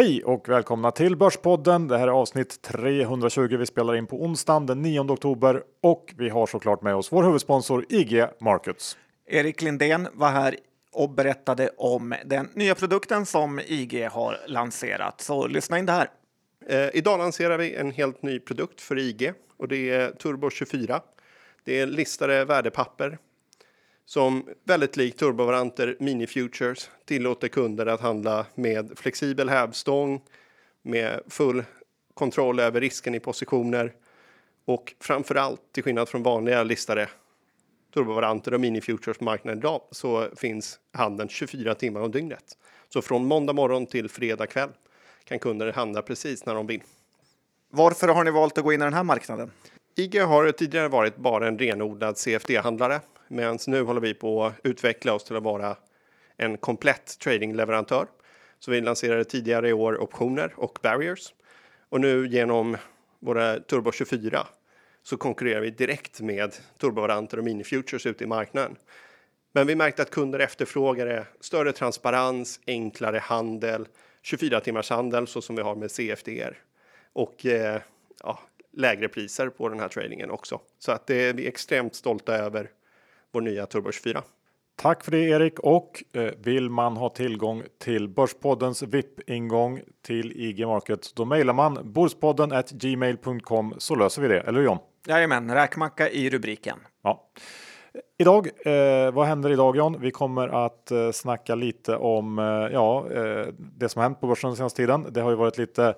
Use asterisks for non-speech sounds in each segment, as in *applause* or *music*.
Hej och välkomna till Börspodden. Det här är avsnitt 320. Vi spelar in på onsdagen den 9 oktober och vi har såklart med oss vår huvudsponsor IG Markets. Erik Lindén var här och berättade om den nya produkten som IG har lanserat. Så lyssna in det här. Eh, idag lanserar vi en helt ny produkt för IG och det är Turbo 24. Det är listade värdepapper som väldigt likt turbovaranter Mini Futures tillåter kunder att handla med flexibel hävstång, med full kontroll över risken i positioner och framför allt till skillnad från vanliga listade turbovaranter och Mini Futures marknaden idag så finns handeln 24 timmar om dygnet. Så från måndag morgon till fredag kväll kan kunder handla precis när de vill. Varför har ni valt att gå in i den här marknaden? IG har tidigare varit bara en renodlad CFD-handlare medan nu håller vi på att utveckla oss till att vara en komplett tradingleverantör. Så vi lanserade tidigare i år optioner och barriers och nu genom våra Turbo 24 så konkurrerar vi direkt med turbovaranter och mini-futures ute i marknaden. Men vi märkte att kunder efterfrågade större transparens, enklare handel, 24 timmars handel så som vi har med CFDR och eh, ja, lägre priser på den här tradingen också. Så att det, är vi extremt stolta över vår nya Turbo 24. Tack för det Erik och eh, vill man ha tillgång till Börspoddens VIP-ingång till IG Markets då mejlar man borspodden gmail.com så löser vi det, eller hur John? Jajamän, räkmacka i rubriken. Ja. Idag, eh, vad händer idag John? Vi kommer att eh, snacka lite om eh, ja, eh, det som hänt på börsen den senaste tiden. Det har ju varit lite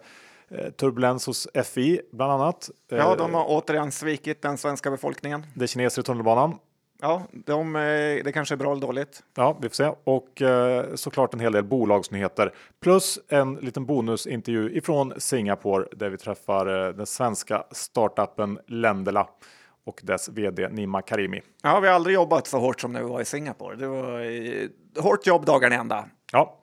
eh, turbulens hos FI bland annat. Ja, de har återigen svikit den svenska befolkningen. Det kineser i tunnelbanan. Ja, de, eh, det kanske är bra eller dåligt. Ja, vi får se. Och eh, såklart en hel del bolagsnyheter. Plus en liten bonusintervju ifrån Singapore där vi träffar eh, den svenska startupen Lendela och dess vd Nima Karimi. Ja, vi har aldrig jobbat så hårt som när vi var i Singapore. Det var eh, hårt jobb dagarna ända. Ja.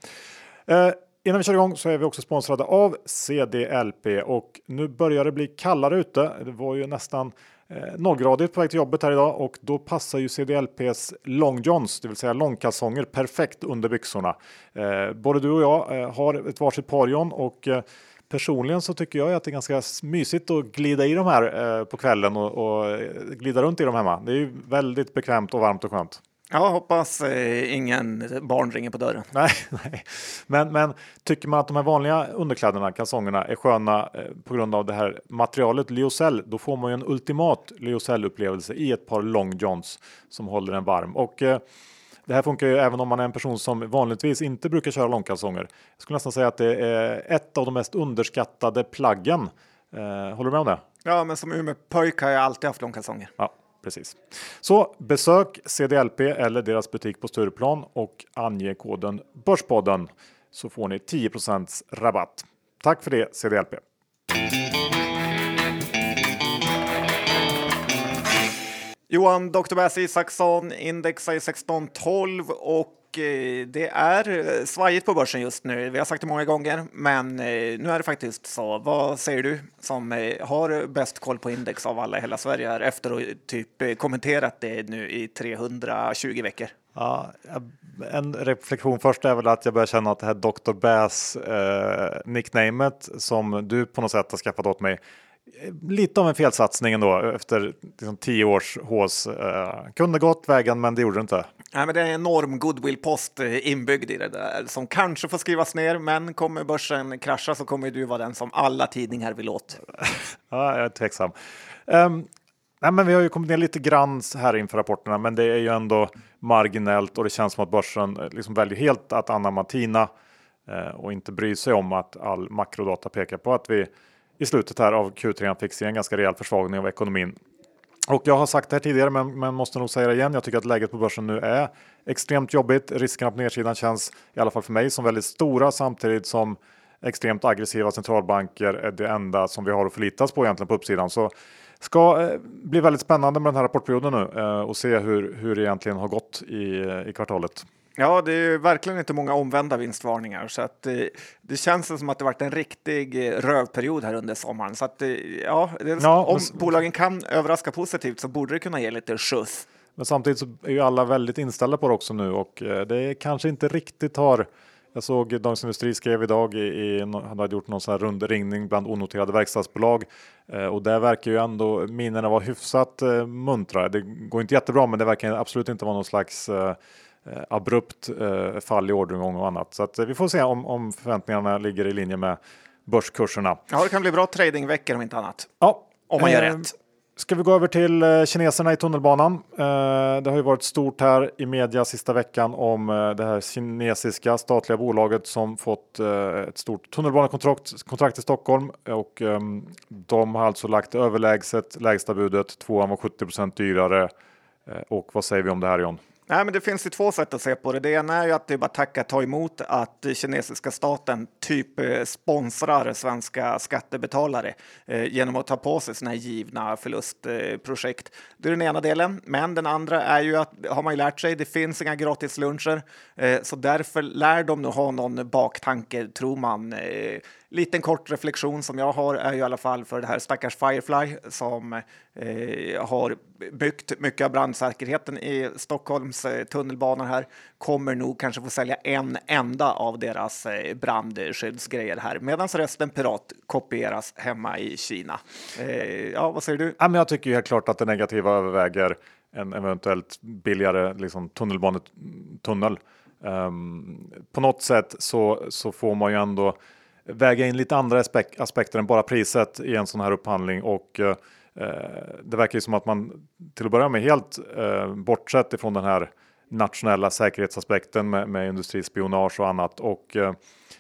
Eh, innan vi kör igång så är vi också sponsrade av CDLP och nu börjar det bli kallare ute. Det var ju nästan Eh, nollgradigt på väg till jobbet här idag och då passar ju CDLPs long johns, det vill säga långkalsonger, perfekt under byxorna. Eh, både du och jag eh, har ett varsitt par John och eh, Personligen så tycker jag att det är ganska mysigt att glida i de här eh, på kvällen och, och eh, glida runt i dem hemma. Det är ju väldigt bekvämt och varmt och skönt. Ja, hoppas eh, ingen barn ringer på dörren. *laughs* Nej, nej. Men, men tycker man att de här vanliga underkläderna, kalsongerna, är sköna eh, på grund av det här materialet lyocell, då får man ju en ultimat lyocell-upplevelse i ett par long johns som håller en varm. Och eh, det här funkar ju även om man är en person som vanligtvis inte brukar köra långkalsonger. Jag skulle nästan säga att det är ett av de mest underskattade plaggen. Eh, håller du med om det? Ja, men som Umeå-pojk har jag alltid haft långkalsonger. Ja, precis. Så besök CDLP eller deras butik på Stureplan och ange koden Börspodden så får ni 10% rabatt. Tack för det CDLP. Johan Dr. Bass Isaksson indexar i 1612 och Eh, det är eh, svajigt på börsen just nu. Vi har sagt det många gånger, men eh, nu är det faktiskt så. Vad säger du som har bäst koll på index av alla i hela Sverige här efter att typ kommenterat det nu i 320 veckor? Ja, en reflektion först är väl att jag börjar känna att det här Dr. Bass eh, nicknamet som du på något sätt har skaffat åt mig lite av en felsatsning ändå efter liksom, tio års hås. Eh, kunde gått vägen, men det gjorde det inte. Nej, men det är en enorm goodwill-post eh, inbyggd i det där som kanske får skrivas ner, men kommer börsen krascha så kommer du vara den som alla tidningar vill åt. *laughs* ja, jag är tveksam. Um, nej, men vi har ju kommit ner lite grann här inför rapporterna, men det är ju ändå marginellt och det känns som att börsen eh, liksom väljer helt att anamma TINA eh, och inte bry sig om att all makrodata pekar på att vi i slutet här av Q3 fick se en ganska rejäl försvagning av ekonomin. Och jag har sagt det här tidigare, men, men måste nog säga det igen. Jag tycker att läget på börsen nu är extremt jobbigt. Riskerna på nedsidan känns i alla fall för mig som väldigt stora samtidigt som extremt aggressiva centralbanker är det enda som vi har att förlitas på egentligen på uppsidan. Så ska eh, bli väldigt spännande med den här rapportperioden nu eh, och se hur, hur det egentligen har gått i, eh, i kvartalet. Ja, det är verkligen inte många omvända vinstvarningar så att det, eh, det känns som att det varit en riktig eh, rövperiod här under sommaren. Så att eh, ja, det, ja om men... bolagen kan överraska positivt så borde det kunna ge lite skjuts. Men samtidigt så är ju alla väldigt inställda på det också nu och det kanske inte riktigt har Jag såg Dagens Industri skrev idag, i, i, han hade gjort någon sån här rundringning bland onoterade verkstadsbolag eh, och där verkar ju ändå minnena vara hyfsat eh, muntra. Det går inte jättebra, men det verkar absolut inte vara någon slags eh abrupt eh, fall i orderingång och annat. Så eh, vi får se om, om förväntningarna ligger i linje med börskurserna. Ja, det kan bli bra tradingveckor om inte annat. Ja, om man gör rätt. Ska vi gå över till eh, kineserna i tunnelbanan? Eh, det har ju varit stort här i media sista veckan om eh, det här kinesiska statliga bolaget som fått ett stort tunnelbanekontrakt i Stockholm och ehm, de har alltså lagt överlägset lägsta budet. Tvåan var 70 dyrare. Och vad säger vi om det här John? Nej, men det finns ju två sätt att se på det. Det ena är ju att det är bara tacka ta emot att kinesiska staten typ eh, sponsrar svenska skattebetalare eh, genom att ta på sig sådana här givna förlustprojekt. det är den ena delen. Men den andra är ju att har man ju lärt sig. Det finns inga gratisluncher, eh, så därför lär de nu ha någon baktanke tror man eh, liten kort reflektion som jag har är ju i alla fall för det här stackars Firefly som eh, har byggt mycket av brandsäkerheten i Stockholms eh, tunnelbanor här kommer nog kanske få sälja en enda av deras eh, brandskyddsgrejer här medan resten pirat kopieras hemma i Kina. Eh, ja, vad säger du? Ja, men jag tycker ju helt klart att det negativa överväger en eventuellt billigare liksom, tunnelbanetunnel. Um, på något sätt så, så får man ju ändå väga in lite andra aspekter än bara priset i en sån här upphandling och eh, det verkar ju som att man till att börja med helt eh, bortsett ifrån den här nationella säkerhetsaspekten med, med industrispionage och annat och eh,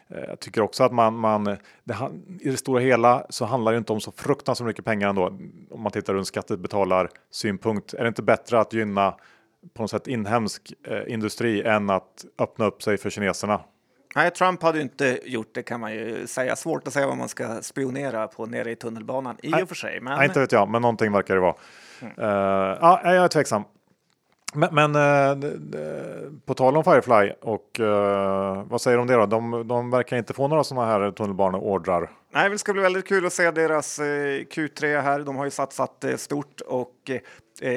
jag tycker också att man, man det, i det stora hela så handlar det inte om så fruktansvärt mycket pengar ändå. Om man tittar ur en skattebetalarsynpunkt är det inte bättre att gynna på något sätt inhemsk eh, industri än att öppna upp sig för kineserna? Nej, Trump hade ju inte gjort det kan man ju säga. Svårt att säga vad man ska spionera på nere i tunnelbanan i Nej. och för sig. Men... Nej, inte vet jag, men någonting verkar det vara. Mm. Uh, ja, jag är tveksam. Men, men uh, på tal om Firefly och uh, vad säger du om det då? De, de verkar inte få några sådana här tunnelbaneordrar. Nej, det ska bli väldigt kul att se deras Q3 här. De har ju satsat stort och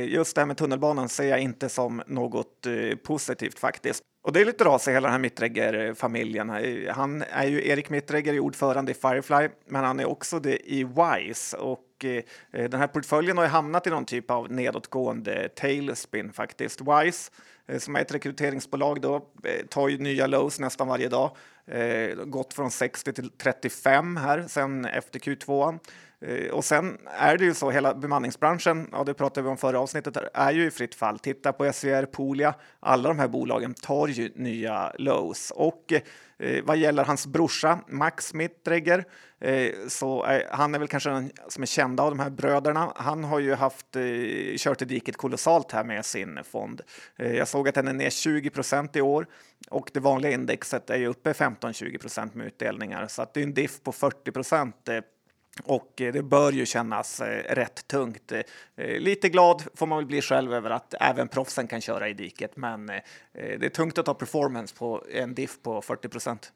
just det här med tunnelbanan ser jag inte som något positivt faktiskt. Och det är lite ras i hela den här Mittregger-familjen. Han är ju, Erik Mittregger är ordförande i Firefly, men han är också det i Wise. Och eh, den här portföljen har ju hamnat i någon typ av nedåtgående tailspin faktiskt. Wise, eh, som är ett rekryteringsbolag, då, eh, tar ju nya lows nästan varje dag. Eh, gått från 60 till 35 här sen efter Q2. Eh, och sen är det ju så, hela bemanningsbranschen, ja det pratade vi om förra avsnittet, är ju i fritt fall. Titta på SVR, Polia, alla de här bolagen tar ju nya lows. Och eh, vad gäller hans brorsa Max Mittregger, eh, så är, han är väl kanske den som är kända av de här bröderna. Han har ju haft eh, kört i diket kolossalt här med sin fond. Eh, jag såg att den är ner 20 procent i år och det vanliga indexet är ju uppe 15-20 procent med utdelningar, så att det är en diff på 40 procent eh, och eh, det bör ju kännas eh, rätt tungt. Eh, lite glad får man väl bli själv över att även proffsen kan köra i diket, men det är tungt att ta performance på en diff på 40 procent.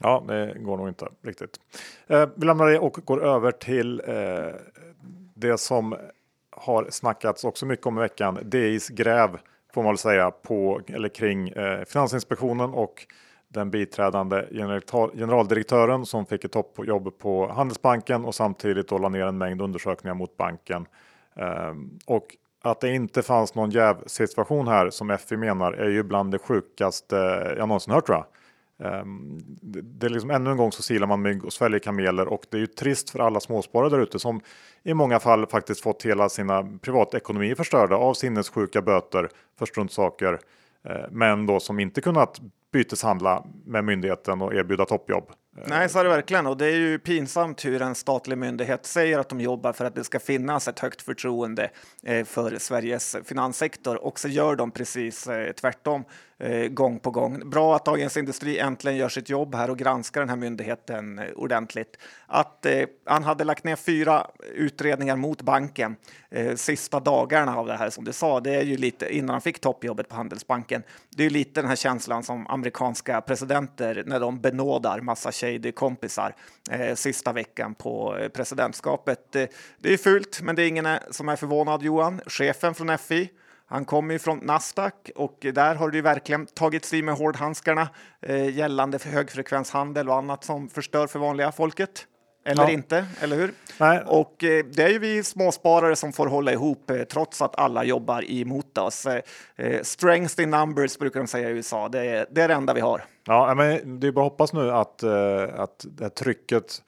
Ja, det går nog inte riktigt. Vi lämnar det och går över till det som har snackats också mycket om i veckan. DIs gräv får man väl säga på eller kring Finansinspektionen och den biträdande generaldirektören som fick ett toppjobb på Handelsbanken och samtidigt då la ner en mängd undersökningar mot banken. Ehm, och att det inte fanns någon jävsituation här som FI menar är ju bland det sjukaste jag någonsin hört tror jag. Ehm, det är liksom ännu en gång så silar man mygg och sväljer kameler och det är ju trist för alla småsparare där ute som i många fall faktiskt fått hela sina privatekonomier förstörda av sinnessjuka böter för struntsaker. Eh, men då som inte kunnat byteshandla med myndigheten och erbjuda toppjobb. Nej, så är det verkligen. Och det är ju pinsamt hur en statlig myndighet säger att de jobbar för att det ska finnas ett högt förtroende eh, för Sveriges finanssektor och så gör de precis eh, tvärtom eh, gång på gång. Bra att Dagens Industri äntligen gör sitt jobb här och granskar den här myndigheten ordentligt. Att han hade lagt ner fyra utredningar mot banken sista dagarna av det här som du sa, det är ju lite innan han fick toppjobbet på Handelsbanken. Det är lite den här känslan som amerikanska presidenter när de benådar massa tjejer kompisar eh, sista veckan på eh, presidentskapet. Eh, det är fult, men det är ingen eh, som är förvånad Johan. Chefen från FI Han kommer ju från Nasdaq och där har det ju verkligen tagits i med hårdhandskarna eh, gällande för högfrekvenshandel och annat som förstör för vanliga folket. Eller Ja. inte, eller hur? Nej. Och eh, det är ju vi småsparare som får hålla ihop eh, trots att alla jobbar emot oss. Eh, eh, strength in numbers brukar de säga i USA. Det är det, är det enda vi har. Ja, men det är bara att hoppas nu att, eh, att det här trycket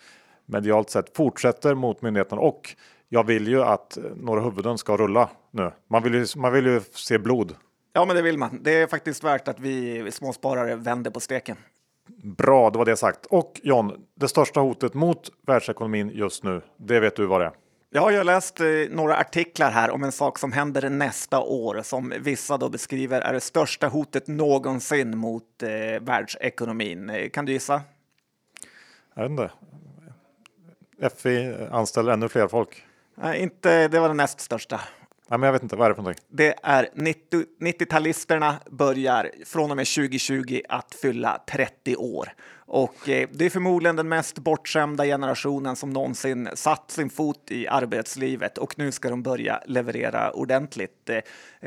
medialt sett fortsätter mot myndigheterna och jag vill ju att några huvuden ska rulla nu. Man vill ju, man vill ju se blod. Ja, men det vill man. Det är faktiskt värt att vi småsparare vänder på steken. Bra, det var det sagt. Och John, det största hotet mot världsekonomin just nu, det vet du vad det är. Ja, jag har läst eh, några artiklar här om en sak som händer nästa år som vissa då beskriver är det största hotet någonsin mot eh, världsekonomin. Eh, Kan du gissa? Jag vet inte. FI anställer ännu fler folk. Nej, inte, det var den näst största. Ja, men jag vet inte, vad är det för någonting? Det är 90 90-talisterna börjar från och med 2020 att fylla 30 år. Och eh, det är förmodligen den mest bortskämda generationen som någonsin satt sin fot i arbetslivet och nu ska de börja leverera ordentligt. Eh,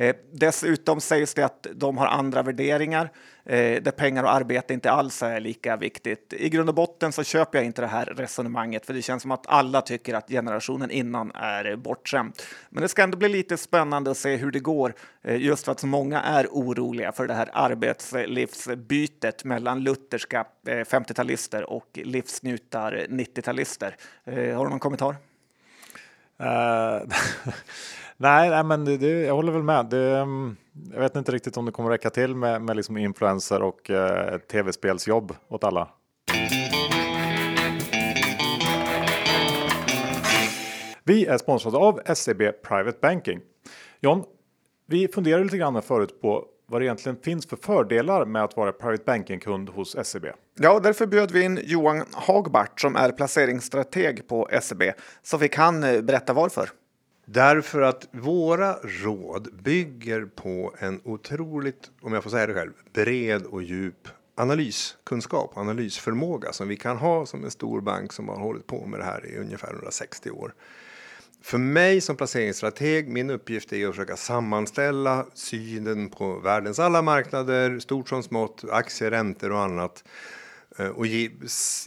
eh, dessutom sägs det att de har andra värderingar eh, där pengar och arbete inte alls är lika viktigt. I grund och botten så köper jag inte det här resonemanget för det känns som att alla tycker att generationen innan är bortskämd. Men det ska ändå bli lite spännande att se hur det går eh, just för att så många är oroliga för det här arbetslivsbytet mellan lutherska Eh, 50-talister och livsnjutar 90-talister. Eh, har du någon kommentar? Eh, *laughs* nej, nej, men det, det, jag håller väl med. Det, mm, jag vet inte riktigt om det kommer räcka till med, med liksom influenser och eh, tv-spelsjobb åt alla. Vi är sponsrade av SEB Private Banking. John, vi funderade lite grann förut på vad det egentligen finns för fördelar med att vara Private Banking-kund hos SEB. Ja, därför bjöd vi in Johan Hagbart som är placeringsstrateg på SEB. Så fick han eh, berätta varför. Därför att våra råd bygger på en otroligt, om jag får säga det själv, bred och djup analyskunskap och analysförmåga som vi kan ha som en stor bank som har hållit på med det här i ungefär 160 år. För mig som placeringsstrateg, min uppgift är att försöka sammanställa synen på världens alla marknader, stort som smått, aktier, räntor och annat eh, och ge,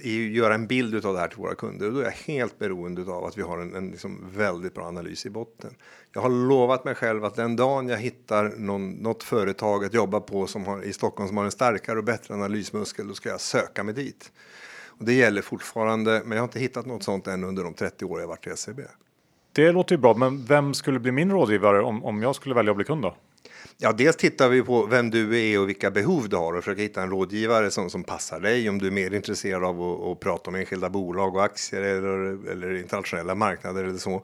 ge, göra en bild av det här till våra kunder. Och då är jag helt beroende av att vi har en, en liksom väldigt bra analys i botten. Jag har lovat mig själv att den dagen jag hittar någon, något företag att jobba på som har, i Stockholm som har en starkare och bättre analysmuskel, då ska jag söka mig dit. Och det gäller fortfarande, men jag har inte hittat något sånt än under de 30 år jag varit i SEB. Det låter ju bra, men vem skulle bli min rådgivare om, om jag skulle välja att bli kund då? Ja, dels tittar vi på vem du är och vilka behov du har och försöker hitta en rådgivare som, som passar dig om du är mer intresserad av att, att prata om enskilda bolag och aktier eller, eller internationella marknader eller så.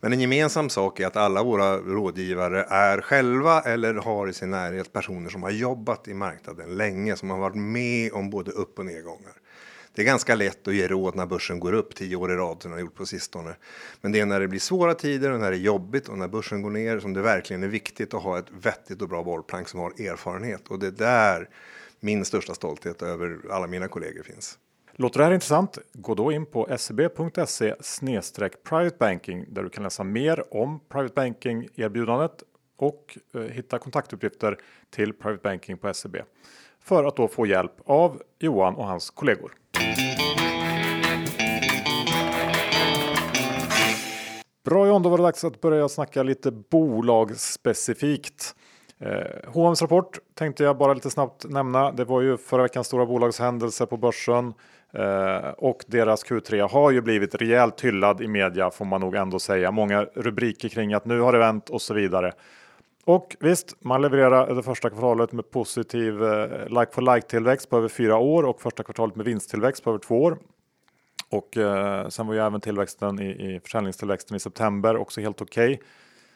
Men en gemensam sak är att alla våra rådgivare är själva eller har i sin närhet personer som har jobbat i marknaden länge, som har varit med om både upp och nedgångar. Det är ganska lätt att ge råd när börsen går upp tio år i rad som den har gjort på sistone. Men det är när det blir svåra tider och när det är jobbigt och när börsen går ner som det verkligen är viktigt att ha ett vettigt och bra bollplank som har erfarenhet. Och det är där min största stolthet över alla mina kollegor finns. Låter det här intressant? Gå då in på seb.se private banking där du kan läsa mer om private banking erbjudandet och eh, hitta kontaktuppgifter till private banking på SEB för att då få hjälp av Johan och hans kollegor. Bra John, då var det dags att börja snacka lite bolagsspecifikt. Eh, H&M's rapport tänkte jag bara lite snabbt nämna. Det var ju förra veckans stora bolagshändelse på börsen eh, och deras Q3 har ju blivit rejält hyllad i media får man nog ändå säga. Många rubriker kring att nu har det vänt och så vidare. Och visst, man levererar det första kvartalet med positiv eh, like for like tillväxt på över fyra år och första kvartalet med vinsttillväxt på över två år. Och eh, sen var ju även tillväxten i, i försäljningstillväxten i september också helt okej.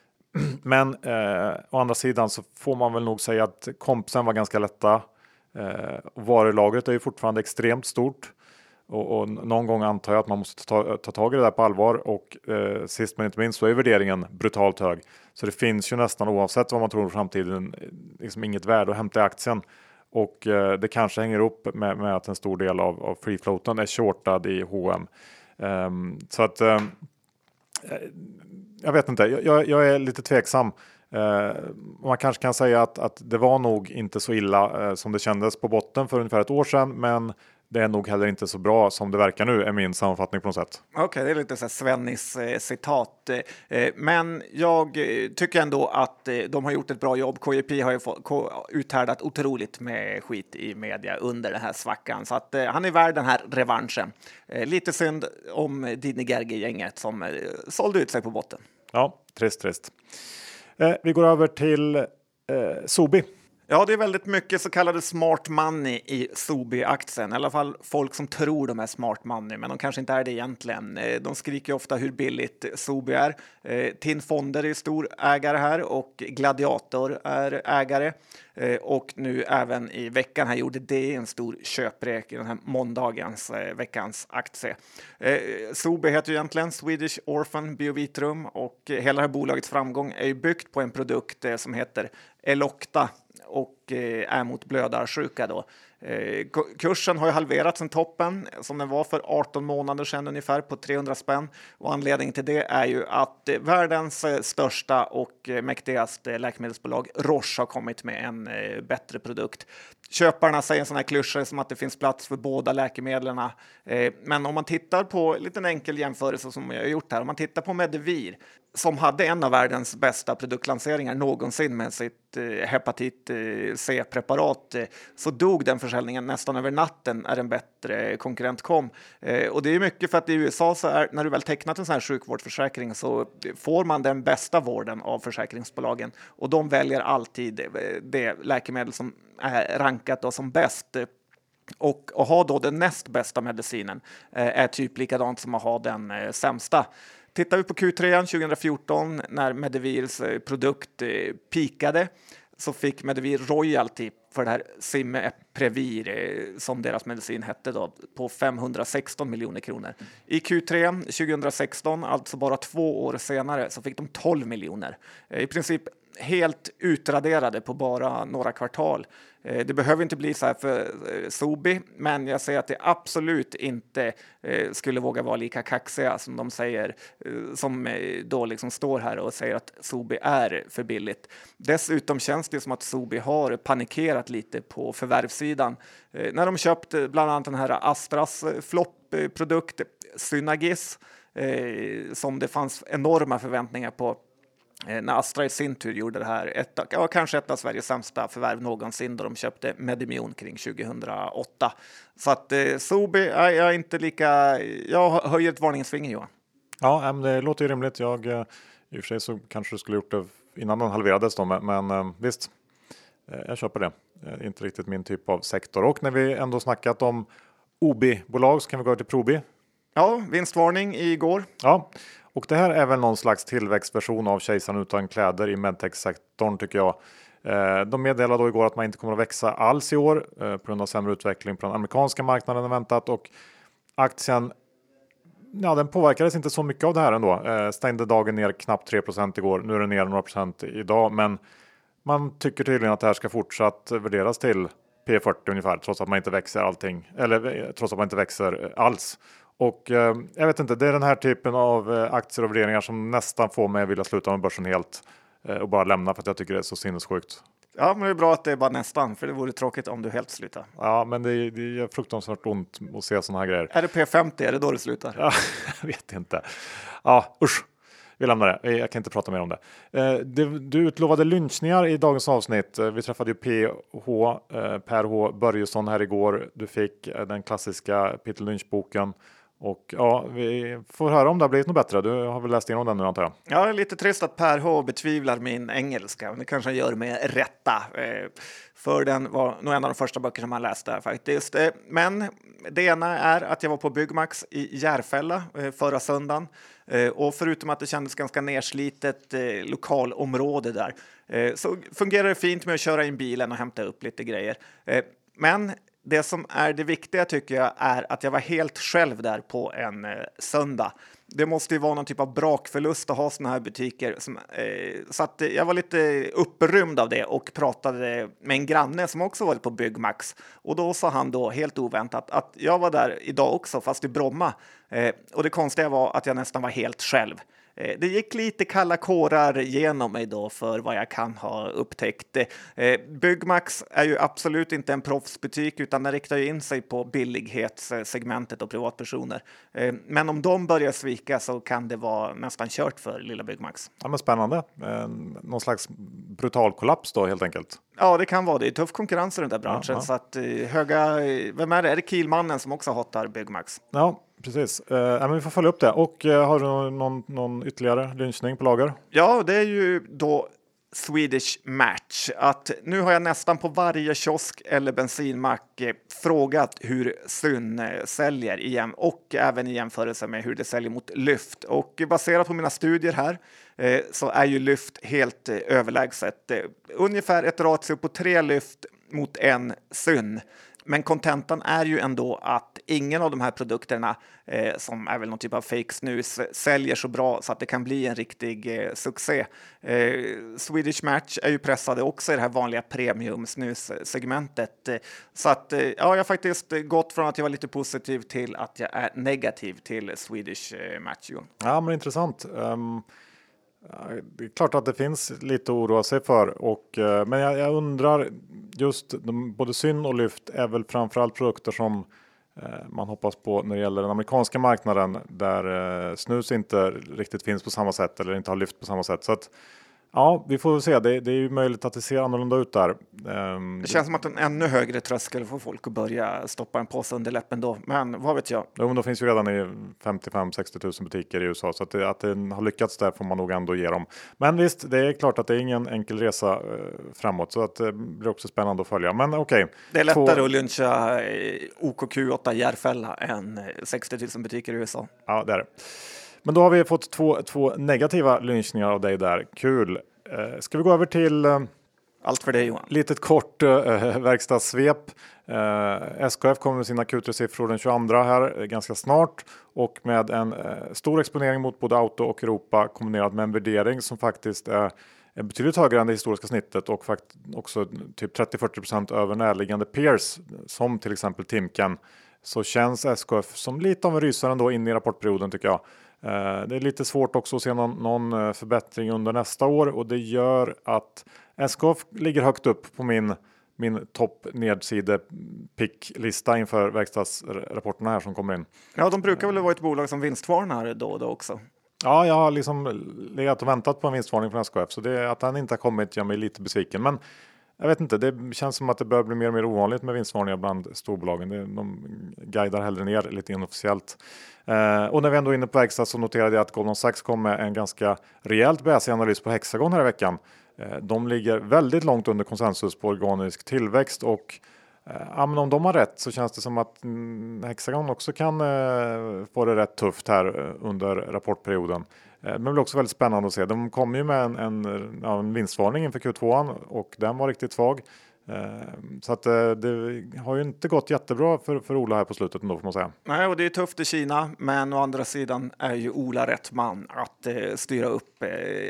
*clears throat* Men eh, å andra sidan så får man väl nog säga att kompsen var ganska lätta. Eh, varulagret är ju fortfarande extremt stort. Och, och någon gång antar jag att man måste ta, ta tag i det där på allvar. Och eh, sist men inte minst så är värderingen brutalt hög. Så det finns ju nästan oavsett vad man tror om framtiden liksom inget värde att hämta i aktien. Och eh, det kanske hänger ihop med, med att en stor del av, av free floaten är shortad i H&M. Um, så att um, jag vet inte, jag, jag är lite tveksam. Eh, man kanske kan säga att, att det var nog inte så illa eh, som det kändes på botten för ungefär ett år sedan, men det är nog heller inte så bra som det verkar nu, är min sammanfattning på något sätt. Okej, okay, det är lite så Svennis eh, citat. Eh, men jag eh, tycker ändå att eh, de har gjort ett bra jobb. KJP har ju uthärdat otroligt med skit i media under den här svackan, så att eh, han är värd den här revanschen. Eh, lite synd om Dini Gergi-gänget som sålde ut sig på botten. Ja, trist, trist. vi går över till Sobi. Ja, det är väldigt mycket så kallade smart money i Sobi-aktien. I alla fall folk som tror de är smart money, men de kanske inte är det egentligen. Eh, de skriker ofta hur billigt Sobi är. Eh, TIN Fonder är stor ägare här och Gladiator är ägare. Eh, och nu även i veckan här gjorde det en stor köprek i den här måndagens, veckans aktie. Sobi heter ju egentligen Swedish Orphan Biovitrum och hela det här bolagets framgång är ju byggt på en produkt som heter Elocta och eh, är mot blödarsjuka. Då. Eh, kursen har ju halverats sen toppen som den var för 18 månader sedan ungefär på 300 spänn. Och anledningen till det är ju att eh, världens största och mäktigaste läkemedelsbolag Roche har kommit med en bättre produkt. Köparna säger sådana här klyschor som att det finns plats för båda läkemedlen. Men om man tittar på en liten enkel jämförelse som jag har gjort här, om man tittar på Medivir som hade en av världens bästa produktlanseringar någonsin med sitt eh, hepatit eh, C-preparat eh, så dog den försäljningen nästan över natten när en bättre konkurrent kom. Eh, och det är mycket för att i USA så är när du väl tecknat en sån här sjukvårdsförsäkring så får man den bästa vården av försäkringsbolagen och de väljer alltid eh, det läkemedel som är rankat då som bäst och att ha då den näst bästa medicinen eh, är typ likadant som att ha den eh, sämsta. Tittar vi på Q3 2014 när Medivils eh, produkt eh, pikade så fick Medivir royalty för det här Simprevir eh, som deras medicin hette då på 516 miljoner kronor. I Q3 2016, alltså bara två år senare, så fick de 12 miljoner. I princip helt utraderade på bara några kvartal. Eh, det behöver inte bli så här för eh, Sobi, men jag säger att det absolut inte eh, skulle våga vara lika kaxiga som de säger, som då liksom står här och säger att Sobi är för billigt. Dessutom känns det som att Sobi har panikerat lite på förvärvssidan när de köpte bland annat den här Astras floppprodukt Synagis som det fanns enorma förväntningar på när Astra i sin tur gjorde det här, ett, ja, kanske ett av Sveriges sämsta förvärv någonsin då de köpte Medimion kring 2008. Så att eh, Sobi är jag inte lika, jag höjer ett varningens finger Johan. Ja, det låter ju rimligt. Jag, eh, I och för sig så kanske du skulle gjort det innan den halverades då, men eh, visst, jag köper det. Inte riktigt min typ av sektor. Och när vi ändå snackat om OB-bolag så kan vi gå till Probi. Ja, vinstvarning igår. Ja, och det här är väl någon slags tillväxtversion av Kejsaren utan kläder i medtech-sektorn tycker jag. Eh, de meddelade då igår att man inte kommer att växa alls i år eh, på grund av sämre utveckling på den amerikanska marknaden än väntat och aktien Ja, den påverkades inte så mycket av det här ändå. Eh, stängde dagen ner knappt 3% igår. Nu är den ner några procent idag, men man tycker tydligen att det här ska fortsatt värderas till P40 ungefär, trots att man inte växer allting eller eh, trots att man inte växer alls. Och eh, jag vet inte, det är den här typen av eh, aktier och värderingar som nästan får mig att vilja sluta med börsen helt eh, och bara lämna för att jag tycker det är så sinnessjukt. Ja, men det är bra att det är bara nästan, för det vore tråkigt om du helt slutar. Ja, men det, det är fruktansvärt ont att se sådana här grejer. Är det P50? Är det då du slutar? Ja, *laughs* jag vet inte. Ja, usch. Vi lämnar det. Jag kan inte prata mer om det. Du utlovade lynchningar i dagens avsnitt. Vi träffade ju PH, Per H Börjesson här igår. Du fick den klassiska Peter Lynch-boken. Och ja, vi får höra om det har blivit något bättre. Du har väl läst igenom den nu antar jag? Ja, det är lite trist att Per H betvivlar min engelska. Det kanske han gör med rätta. Eh, för den var nog en av de första böcker som han läste faktiskt. Eh, men det ena är att jag var på Byggmax i Järfälla eh, förra söndagen. Och förutom att det kändes ganska nerslitet lokalområde där så fungerar det fint med att köra in bilen och hämta upp lite grejer. Men det som är det viktiga tycker jag är att jag var helt själv där på en eh, söndag. Det måste ju vara någon typ av brakförlust att ha såna här butiker. Som, eh, så att eh, jag var lite upprymd av det och pratade med en granne som också varit på Byggmax. Och då sa han då helt oväntat att jag var där idag också, fast i Bromma. Eh, och det konstiga var att jag nästan var helt själv. Eh, det gick lite kalla kårar genom mig då för vad jag kan ha upptäckt. Eh, Byggmax är ju absolut inte en proffsbutik utan den riktar ju in sig på billighetssegmentet och privatpersoner. Eh, men om de börjar svika så kan det vara nästan kört för lilla Byggmax. Ja, men spännande. Någon slags brutal kollaps då helt enkelt. Ja, det kan vara det. Det är tuff konkurrens i den där branschen. Ja, ja. Så att, höga, vem är det? Är det Kielmannen som också hotar Byggmax? Ja, precis. Eh, ja, men vi får följa upp det. Och eh, har du någon, någon, ytterligare lynchning på lager? Ja, det är ju då Swedish Match. Att nu har jag nästan på varje kiosk eller bensinmack eh, frågat hur Sun eh, säljer igen och även i jämförelse med hur det säljer mot Lyft. Och baserat på mina studier här eh, så är ju Lyft helt eh, överlägset. Eh, ungefär ett ratio på tre Lyft mot en Sun. Men kontentan är ju ändå att ingen av de här produkterna, eh, som är väl någon typ av fake snus, säljer så bra så att det kan bli en riktig eh, succé. Eh, Swedish Match är ju pressade också i det här vanliga premium snussegmentet. Eh, så att eh, ja, jag har faktiskt gått från att jag var lite positiv till att jag är negativ till Swedish eh, Match. Ja, men intressant. Um det är klart att det finns lite att oroa sig för, och, eh, men jag, jag undrar just de, både Syn och Lyft är väl framförallt produkter som eh, man hoppas på när det gäller den amerikanska marknaden där eh, snus inte riktigt finns på samma sätt eller inte har lyft på samma sätt. Så att, ja, vi får se. Det, det är ju möjligt att det ser annorlunda ut där. Ehm, Det känns som att en ännu högre tröskel får folk att börja stoppa en påse under läppen då. Men vad vet jag? Jo, men de finns ju redan i 55-60 000 butiker i USA så att det, att det har lyckats där får man nog ändå ge dem. Men visst, det är klart att det är ingen enkel resa eh, framåt så att det blir också spännande att följa. Men okej. Det är Två- lättare att lyncha eh, OKQ8 Järfälla än eh, 60 000 butiker i USA. Ja, det är det. Men då har vi fått två, två negativa lynchningar av dig där. Kul. Eh, ska vi gå över till eh, Allt för dig Johan. litet kort eh, *laughs* verkstadssvep. Eh, SKF kommer med sina Q3-siffror den 22 här eh, ganska snart och med en eh, stor exponering mot både auto och Europa kombinerat med en värdering som faktiskt är är betydligt högre än det historiska snittet och fakt också typ 30-40% över närliggande peers som till exempel Timken så känns SKF som lite av en rysare ändå in i rapportperioden tycker jag. Eh, Det är lite svårt också att se någon, någon eh, förbättring under nästa år och det gör att SKF ligger högt upp på min min topp nedside picklista inför verkstadsrapporterna här som kommer in. Ja, de brukar väl vara ett bolag som vinstvarnar då och då också. Ja, jag har liksom legat och väntat på en vinstvarning från SKF så det, att den inte har kommit gör mig lite besviken. Men jag vet inte, det känns som att det börjar bli mer och mer ovanligt med vinstvarningar bland storbolagen. De guidar hellre ner lite inofficiellt. Eh, och när vi ändå är inne på verkstad så noterade jag att Goldman Sachs kom med en ganska rejält bäsig analys på Hexagon här i veckan. Eh, de ligger väldigt långt under konsensus på organisk tillväxt och eh, Ja, men om de har rätt så känns det som att mm, Hexagon också kan eh, få det rätt tufft här eh, under rapportperioden. Eh, men det blir också väldigt spännande att se. De kom ju med en, en, en vinstvarning inför Q2 och den var riktigt svag. Eh, så att eh, det har ju inte gått jättebra för, för Ola här på slutet ändå får man säga. Nej, och det är tufft i Kina, men å andra sidan är ju Ola rätt man att styra upp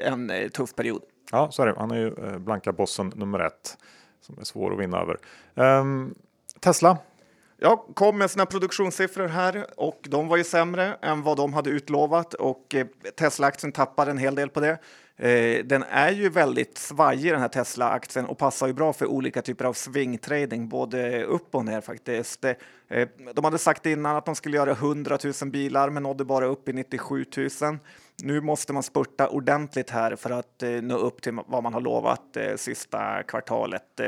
en tuff period. Ja, så är det. Han är ju blanka bossen nummer ett som är svår att vinna över. Ehm, Tesla. Jag kom med sina produktionssiffror här och de var ju sämre än vad de hade utlovat och eh, Tesla-aktien tappar en hel del på det. Eh, den är ju väldigt svajig den här Tesla-aktien och passar ju bra för olika typer av swing-trading, både upp och ner faktiskt. Eh, de hade sagt innan att de skulle göra 100 000 bilar men nådde bara upp i 97 000. Nu måste man spurta ordentligt här för att nå upp till vad man har lovat sista kvartalet.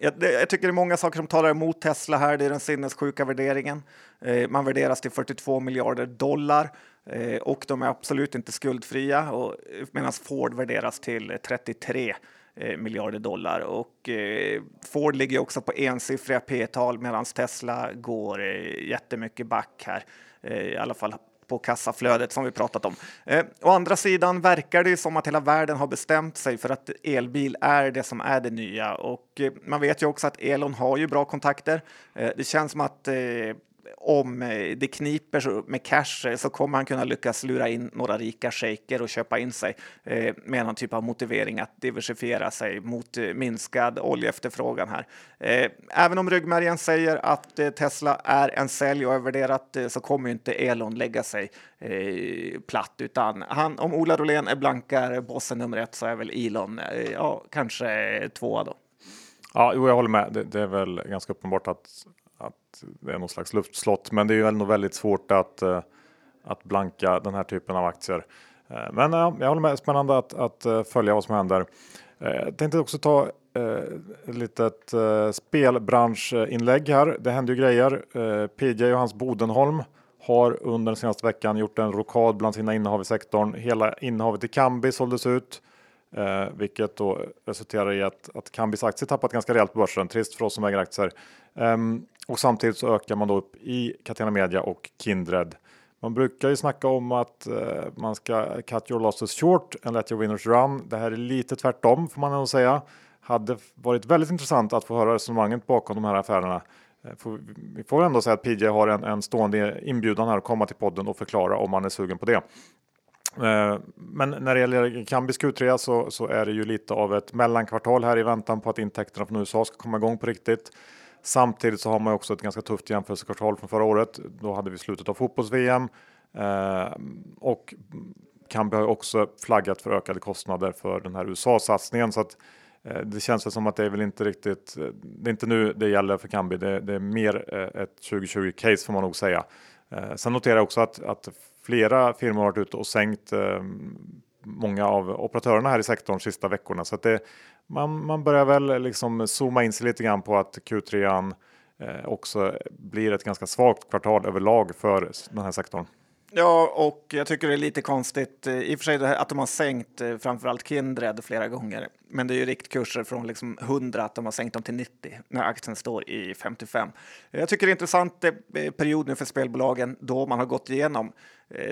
Jag, jag tycker det är många saker som talar emot Tesla här. Det är den sinnessjuka värderingen. Eh, man värderas till 42 miljarder dollar eh, och de är absolut inte skuldfria och, eh, medan Ford värderas till 33 eh, miljarder dollar. Och eh, Ford ligger också på ensiffriga P-tal medan Tesla går eh, jättemycket back här. Eh, I alla fall på kassaflödet som vi pratat om. Eh, å andra sidan verkar det ju som att hela världen har bestämt sig för att elbil är det som är det nya och eh, man vet ju också att Elon har ju bra kontakter. Eh, det känns som att eh, om eh, det kniper med cash eh, så kommer han kunna lyckas lura in några rika shejker och köpa in sig eh, med någon typ av motivering att diversifiera sig mot minskad oljeefterfrågan här. Även om ryggmärgen säger att Tesla är en sälj och övervärderat så kommer inte Elon lägga sig platt utan han, om Ola Rolén är blankar bossen nummer ett så är väl Elon ja, kanske tvåa då. Ja, jo, jag håller med. Det, det, är väl ganska uppenbart att, att det är någon slags luftslott, men det är ju ändå väldigt svårt att, eh, att blanka den här typen av aktier. Eh, men eh, ja, jag håller med, spännande att, att följa vad som händer. Jag tänkte också ta ett litet spelbranschinlägg här. Det händer ju grejer. PJ och hans Bodenholm har under den senaste veckan gjort en rokad bland sina innehav i sektorn. Hela innehavet i Kambi såldes ut. Eh, vilket då resulterar i att, att Kambis aktie tappat ganska rejält på börsen. Trist för oss som äger aktier. Um, och samtidigt så ökar man då upp i Catena Media och Kindred. Man brukar ju snacka om att eh, man ska cut your losses short and let your winners run. Det här är lite tvärtom får man nog säga. Hade varit väldigt intressant att få höra resonemanget bakom de här affärerna. Eh, vi får ändå säga att PJ har en, en stående inbjudan här att komma till podden och förklara om man är sugen på det. Eh, men när det gäller Kambis Q3 så, så, är det ju lite av ett mellankvartal här i väntan på att intäkterna från USA ska komma igång på riktigt. Samtidigt så har man också ett ganska tufft jämförelsekvartal från förra året. Då hade vi slutet av fotbolls-VM eh, och Kambi har också flaggat för ökade kostnader för den här USA-satsningen så att eh, det känns som att det är väl inte riktigt. Eh, det är inte nu det gäller för Kambi. Det, det är mer eh, ett 2020 case får man nog säga. Eh, sen noterar jag också att, att flera firmor har varit ute och sänkt eh, många av operatörerna här i sektorn sista veckorna. Så att det, man, man börjar väl liksom zooma in sig lite grann på att Q3 eh, också blir ett ganska svagt kvartal överlag för den här sektorn. Ja, och jag tycker det är lite konstigt eh, i och för sig att de har sänkt eh, framförallt Kindred flera gånger. Men det är ju riktkurser från liksom 100 att de har sänkt dem till 90 när aktien står i 55. Jag tycker det är intressant eh, period nu för spelbolagen då man har gått igenom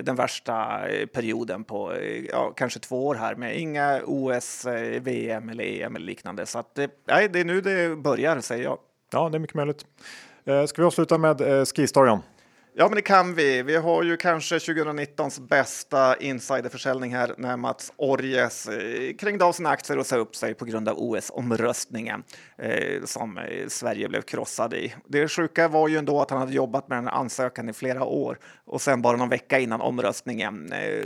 den värsta perioden på ja, kanske två år här med inga OS, VM eller EM eller liknande. Så att, nej, det är nu det börjar säger jag. Ja, det är mycket möjligt. Ska vi avsluta med eh, Ja, men det kan vi. Vi har ju kanske 2019s bästa insiderförsäljning här när Mats Orjes eh, krängde av sina aktier och sa upp sig på grund av OS-omröstningen eh, som eh, Sverige blev krossad i. Det sjuka var ju ändå att han hade jobbat med den här ansökan i flera år och sen bara någon vecka innan omröstningen, eh,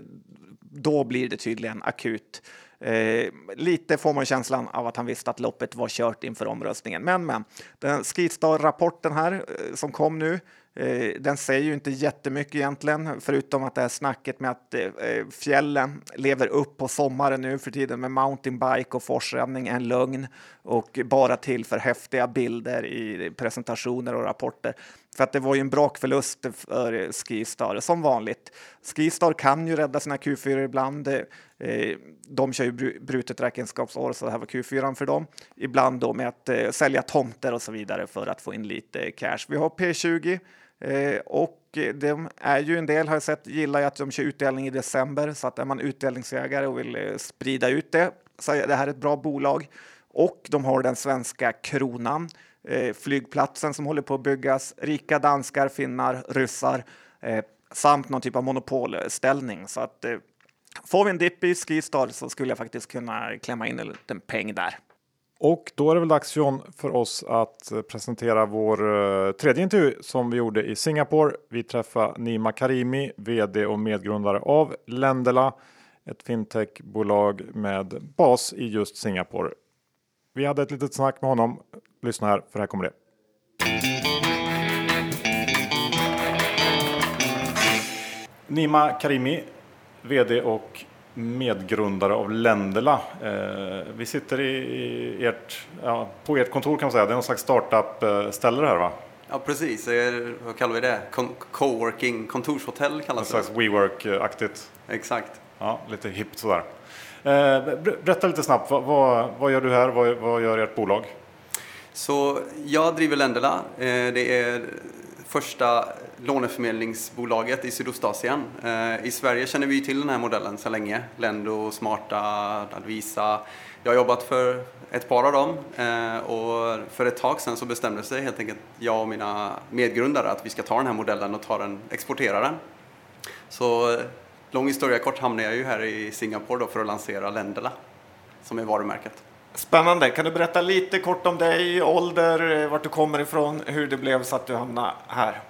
då blir det tydligen akut. Eh, lite får man känslan av att han visste att loppet var kört inför omröstningen. Men, men den Skistar-rapporten här eh, som kom nu Eh, den säger ju inte jättemycket egentligen, förutom att det här snacket med att eh, eh fjällen lever upp på sommaren nu för tiden med mountainbike och forsränning är en lögn och bara till för häftiga bilder i presentationer och rapporter. För att det var ju en brakförlust för Skistar som vanligt. Skistar kan ju rädda sina Q4 ibland. Eh, de kör ju brutet räkenskapsår så det här var Q4 för dem. Ibland då med att sälja tomter och så vidare för att få in lite cash. Vi har P20 Eh, och de är ju en del har jag sett gillar ju att de kör utdelning i december så att är man utdelningsjägare och vill eh, sprida ut det så är det här ett bra bolag. Och de har den svenska kronan, eh, flygplatsen som håller på att byggas, rika danskar, finnar, ryssar eh, samt någon typ av monopolställning. Så att eh, får vi en dipp i Skistar så skulle jag faktiskt kunna klämma in en liten peng där. Och då är det väl dags John för oss att eh, presentera vår eh, tredje intervju som vi gjorde i Singapore. Vi träffade Nima Karimi, vd och medgrundare av Lendela, ett fintechbolag med bas i just Singapore. Vi hade ett litet snack med honom. Lyssna här, för här kommer det. Nima Karimi, vd och medgrundare av Lendela. Eh, vi sitter i ert, ja, på ert kontor kan man säga. Det är någon slags startup-ställe här va? Ja precis, vad kallar vi det? Coworking kontorshotell kallas det. En slags WeWork-aktigt. Exakt. Ja, lite hippt sådär. Eh, berätta lite snabbt, vad, vad, vad gör du här? Vad, vad, gör ert bolag? Så jag driver Lendela. Eh, det är första låneförmedlingsbolaget i Sydostasien. Eh, I Sverige känner vi till den här modellen sedan länge. Lendo, Smarta, Advisa. Jag har jobbat för ett par av dem eh, och för ett tag sedan så bestämde sig helt enkelt jag och mina medgrundare att vi ska ta den här modellen och ta den, exportera den. Så eh, lång historia kort hamnade jag ju här i Singapore då för att lansera Lendela som är varumärket. Spännande. Kan du berätta lite kort om dig, ålder, vart du kommer ifrån, hur det blev så att du hamnade här?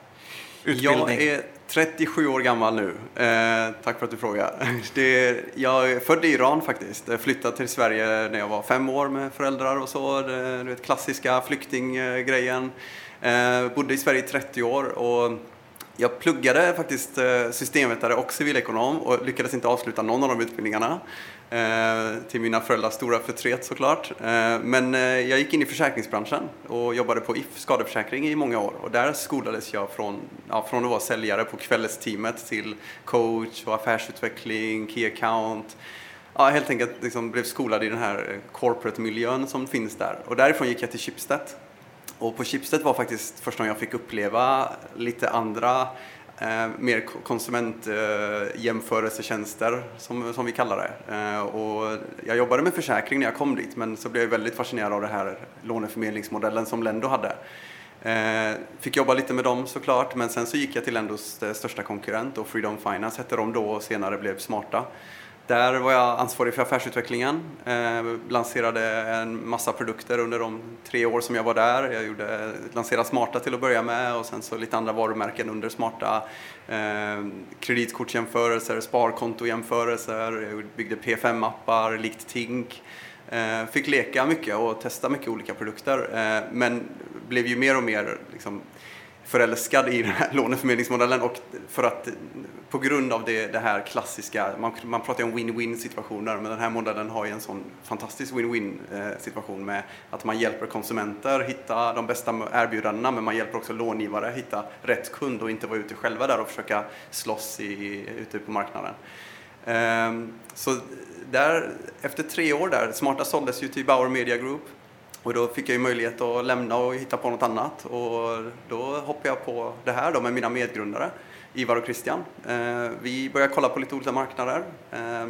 Utbildning. Jag är 37 år gammal nu. Eh, tack för att du frågar. *laughs* Det är, jag är född i Iran faktiskt. Jag flyttade till Sverige när jag var fem år med föräldrar och så. Du vet, klassiska flyktinggrejen. Eh, bodde i Sverige i 30 år och jag pluggade faktiskt eh, systemvetare och civilekonom och lyckades inte avsluta någon av de utbildningarna. Eh, till mina föräldrars stora förtret såklart. Eh, men jag gick in i försäkringsbranschen och jobbade på If skadeförsäkring i många år. Och där skolades jag från, ja, från att vara säljare på kvällsteamet till coach och affärsutveckling, key account. Ja, helt enkelt liksom blev skolad i den här corporate-miljön som finns där. Och därifrån gick jag till Schibsted och på Schibsted var faktiskt första gången jag fick uppleva lite andra eh, mer konsumentjämförelsetjänster eh, som, som vi kallar det. Eh, och jag jobbade med försäkring när jag kom dit men så blev jag väldigt fascinerad av den här låneförmedlingsmodellen som Lendo hade. Eh, fick jobba lite med dem såklart men sen så gick jag till Lendos eh, största konkurrent och Freedom Finance hette de då och senare blev Smarta. Där var jag ansvarig för affärsutvecklingen, eh, lanserade en massa produkter under de tre år som jag var där. Jag gjorde, lanserade Smarta till att börja med och sen så lite andra varumärken under Smarta. Eh, kreditkortsjämförelser, sparkontojämförelser, jag byggde P5-appar likt Tink. Eh, fick leka mycket och testa mycket olika produkter eh, men blev ju mer och mer liksom, förälskad i den här *laughs* låneförmedlingsmodellen och för att på grund av det, det här klassiska, man, man pratar ju om win-win situationer men den här modellen har ju en sån fantastisk win-win-situation. Eh, med att man hjälper konsumenter hitta de bästa erbjudandena men man hjälper också långivare hitta rätt kund och inte vara ute själva där och försöka slåss i, ute på marknaden. Ehm, så där, efter tre år där, Smarta såldes ju till Bauer Media Group och då fick jag ju möjlighet att lämna och hitta på något annat och då hoppade jag på det här då med mina medgrundare Ivar och Christian. Eh, vi började kolla på lite olika marknader. Eh,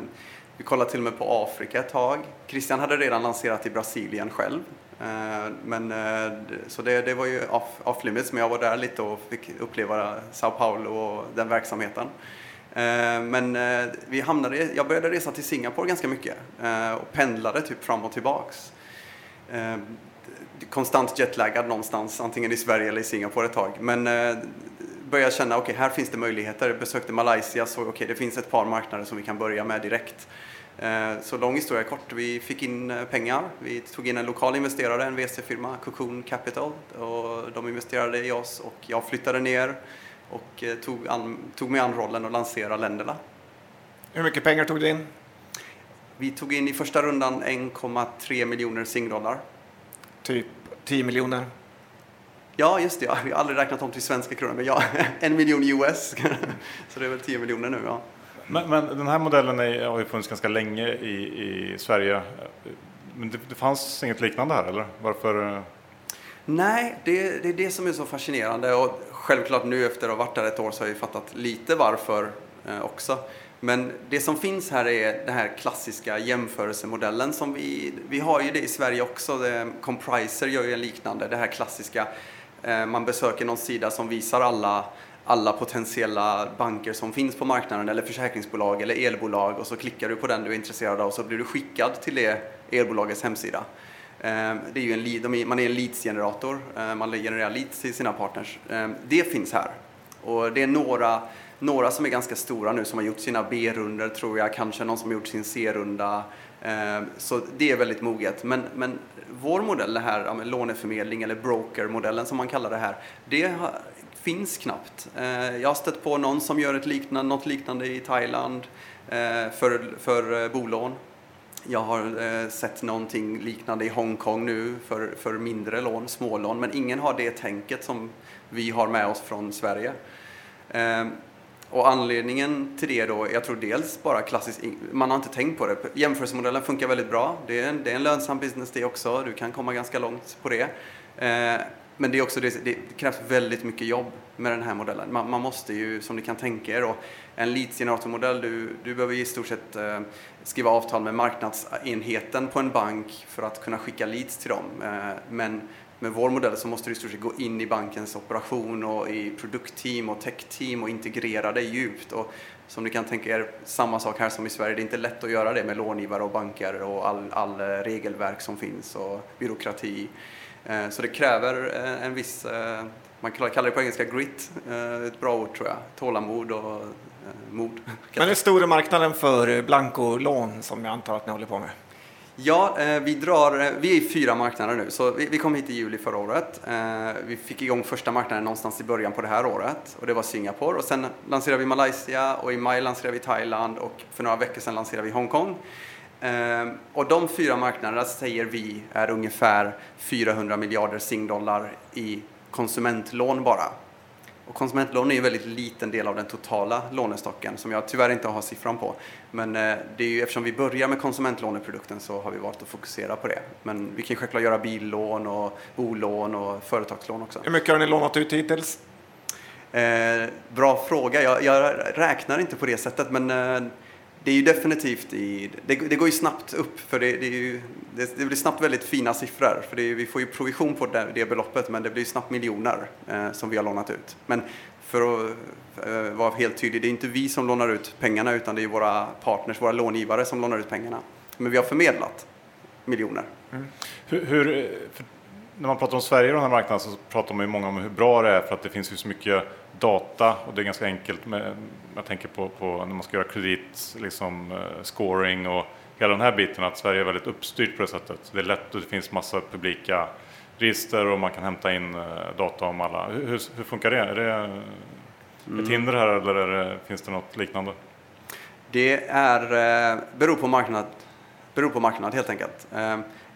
vi kollade till och med på Afrika ett tag. Christian hade redan lanserat i Brasilien själv. Eh, men, så det, det var ju off, off, limits, men jag var där lite och fick uppleva Sao Paulo och den verksamheten. Men vi hamnade, jag började resa till Singapore ganska mycket och pendlade typ fram och tillbaks Eh, konstant jetlaggad någonstans, antingen i Sverige eller i Singapore ett tag. Men eh, började känna, okej, okay, här finns det möjligheter. Jag besökte Malaysia, så okej, okay, det finns ett par marknader som vi kan börja med direkt. Eh, så lång historia kort, vi fick in eh, pengar. Vi tog in en lokal investerare, en VC-firma, Cocoon Capital, och de investerade i oss och jag flyttade ner och tog, an, tog mig an rollen och lanserade länderna. Hur mycket pengar tog du in? Vi tog in i första rundan 1,3 miljoner singdollar. Typ 10 miljoner? Ja, just det. Ja. Vi har aldrig räknat om till svenska kronor, men ja, *laughs* en miljon US. *laughs* Så det är väl 10 miljoner nu, ja. Men, men den här modellen är, har ju funnits ganska länge i, i Sverige. Men det, det fanns inget liknande här, eller? Varför? Nej, det, det, är det som är så fascinerande. Och självklart nu efter att ha varit där ett år så har jag fattat lite varför eh, också. Men det som finns här är den här klassiska jämförelsemodellen som vi, vi har ju det i Sverige också. Compriser gör ju en liknande, det här klassiska. Eh, man besöker någon sida som visar alla, alla potentiella banker som finns på marknaden eller försäkringsbolag eller elbolag och så klickar du på den du är intresserad av och så blir du skickad till det elbolagets hemsida. Eh, det är ju en lead, man är en leadsgenerator, eh, man genererar leads till sina partners. Det finns här och det är några några som är ganska stora nu som har gjort sina B-runder tror jag, kanske någon som har gjort sin C-runda. Ehm, så det är väldigt moget. Men, men vår modell, det här med låneförmedling eller broker-modellen som man kallar det här, det finns knappt. Ehm, jag har stött på någon som gör ett liknande, något liknande i Thailand ehm, för, för eh, bolån. Jag har eh, sett någonting liknande i Hongkong nu för, för mindre lån, smålån, men ingen har det tänket som vi har med oss från Sverige. Och anledningen till det då, jag tror dels bara klassiskt, man har inte tänkt på det. Jämförelsemodellen funkar väldigt bra. Det är en, det är en lönsam business det också. Du kan komma ganska långt på det. Eh, men det, är också det, det krävs väldigt mycket jobb med den här modellen. Man, man måste ju, som ni kan tänka er, då, en leadsgeneratormodell, du, du behöver i stort sett eh, skriva avtal med marknadsenheten på en bank för att kunna skicka leads till dem. Eh, men med vår modell så måste du i stort sett gå in i bankens operation och i produktteam och techteam och integrera det djupt. Och som ni kan tänka er, samma sak här som i Sverige, det är inte lätt att göra det med långivare och banker och all, all eh, regelverk som finns och byråkrati. Eh, så det kräver eh, en viss, man kallar det på engelska grit, ett bra ord tror jag, tålamod och mod. Men är stora marknaden för blankolån som jag antar att ni håller på med? Ja, eh, vi, drar, eh, vi är i fyra marknader nu. Så vi, kom hit i juli förra året. Eh, vi fick igång första marknaden någonstans i början på det här året och det var Singapore. Och sen lanserade vi Malaysia och i maj lanserade vi Thailand och för några veckor sedan lanserade vi Hongkong. Och de fyra marknaderna säger vi är ungefär 400 miljarder singdollar i konsumentlån bara. Och konsumentlån är en väldigt liten del av den totala lånestocken som jag tyvärr inte har siffran på. Men eh, det är ju, eftersom vi börjar med konsumentlåneprodukten så har vi valt att fokusera på det. Men vi kan självklart göra billån och bolån och företagslån också. Hur mycket har ni lånat ut hittills? Eh, bra fråga. Jag, jag, räknar inte på det sättet men eh, det är ju definitivt i, det, det, går ju snabbt upp för det, det, ju, det, det blir snabbt väldigt fina siffror för vi får ju provision på det, beloppet men det blir snabbt miljoner eh, som vi har lånat ut. Men för att eh, vara helt tydlig, det är inte vi som lånar ut pengarna utan det är våra partners, våra långivare som lånar ut pengarna. Men vi har förmedlat miljoner. Mm. Hur, hur när man pratar om Sverige och den här marknaden så pratar man ju många om hur bra det är för att det finns ju så mycket data och det är ganska enkelt med, jag tänker på, på när man ska göra kredit, liksom, uh, scoring och hela den här biten att Sverige är väldigt uppstyrt på det sättet. Det är lätt och det finns massa publika register och man kan hämta in uh, data om alla. Hur, hur, funkar det? Är det mm. ett hinder här eller det, finns det något liknande? Det är, uh, beror, på marknad, beror på marknad helt enkelt.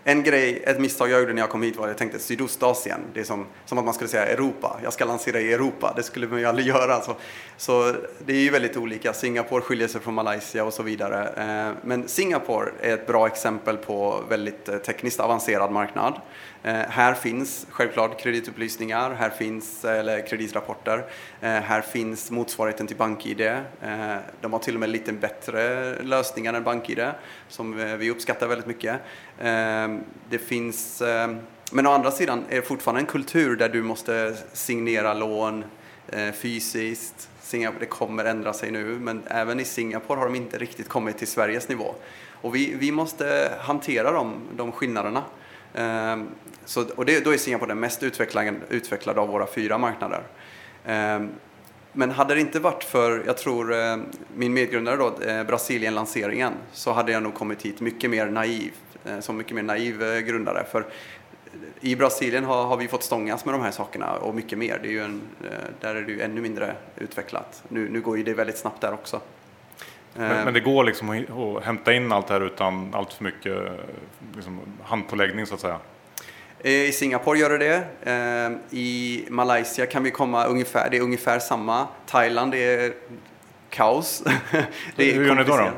En grej, ett misstag jag gjorde när jag kom hit var att jag tänkte Sydostasien. Det är som, som att man skulle säga Europa. Jag ska lansera i Europa. Det skulle man ju aldrig göra. Så, så det är ju väldigt olika. Singapore skiljer sig från Malaysia och så vidare. Eh, men Singapore är ett bra exempel på väldigt eh, tekniskt avancerad marknad. Eh, här finns självklart kreditupplysningar, här finns eller kreditrapporter, eh, här finns motsvarigheten till BankID. Eh, de har till och med lite bättre lösningar än BankID som vi uppskattar väldigt mycket. Det finns, men å andra sidan är det fortfarande en kultur där du måste signera lån fysiskt. Singapore, det kommer ändra sig nu, men även i Singapore har de inte riktigt kommit till Sveriges nivå. Och vi, vi måste hantera de, de skillnaderna. Ehm, så, och det, då är Singapore den mest utvecklade, utvecklade av våra fyra marknader. Ehm, men hade det inte varit för, jag tror, eh, min medgrundare då, eh, Brasilien-lanseringen, så hade jag nog kommit hit mycket mer naiv, eh, som mycket mer naiv grundare. För i Brasilien har, har, vi fått stångas med de här sakerna och mycket mer. Det är ju en, där är det ju ännu mindre utvecklat. Nu, nu går ju det väldigt snabbt där också. Men, men, det går liksom att hämta in allt det här utan allt för mycket liksom, handpåläggning så att säga? I Singapore gör det det. Ehm, I Malaysia kan vi komma ungefär, det är ungefär samma. Thailand är kaos. *laughs* det är Hur gör ni då? då?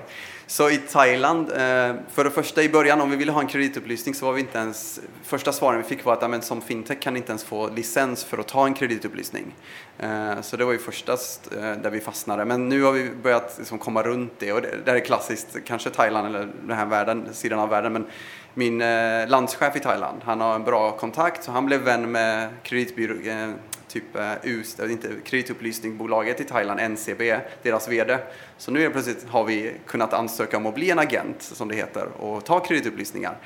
Så i Thailand, eh, för det första i början om vi ville ha en kreditupplysning så var vi inte ens, första svaren vi fick var att men, som fintech kan inte ens få licens för att ta en kreditupplysning. Eh, så det var ju första eh, där vi fastnade. Men nu har vi börjat liksom komma runt det och det, det är klassiskt, kanske Thailand eller den här världen, sidan av världen. Men min landschef i Thailand, han har en bra kontakt så han blev vän med kreditbyrå, typ eh, US, eh, inte kreditupplysningsbolaget i Thailand, NCB, deras VD. Så nu är plötsligt har vi kunnat ansöka om att bli en agent, som det heter, och ta kreditupplysningar.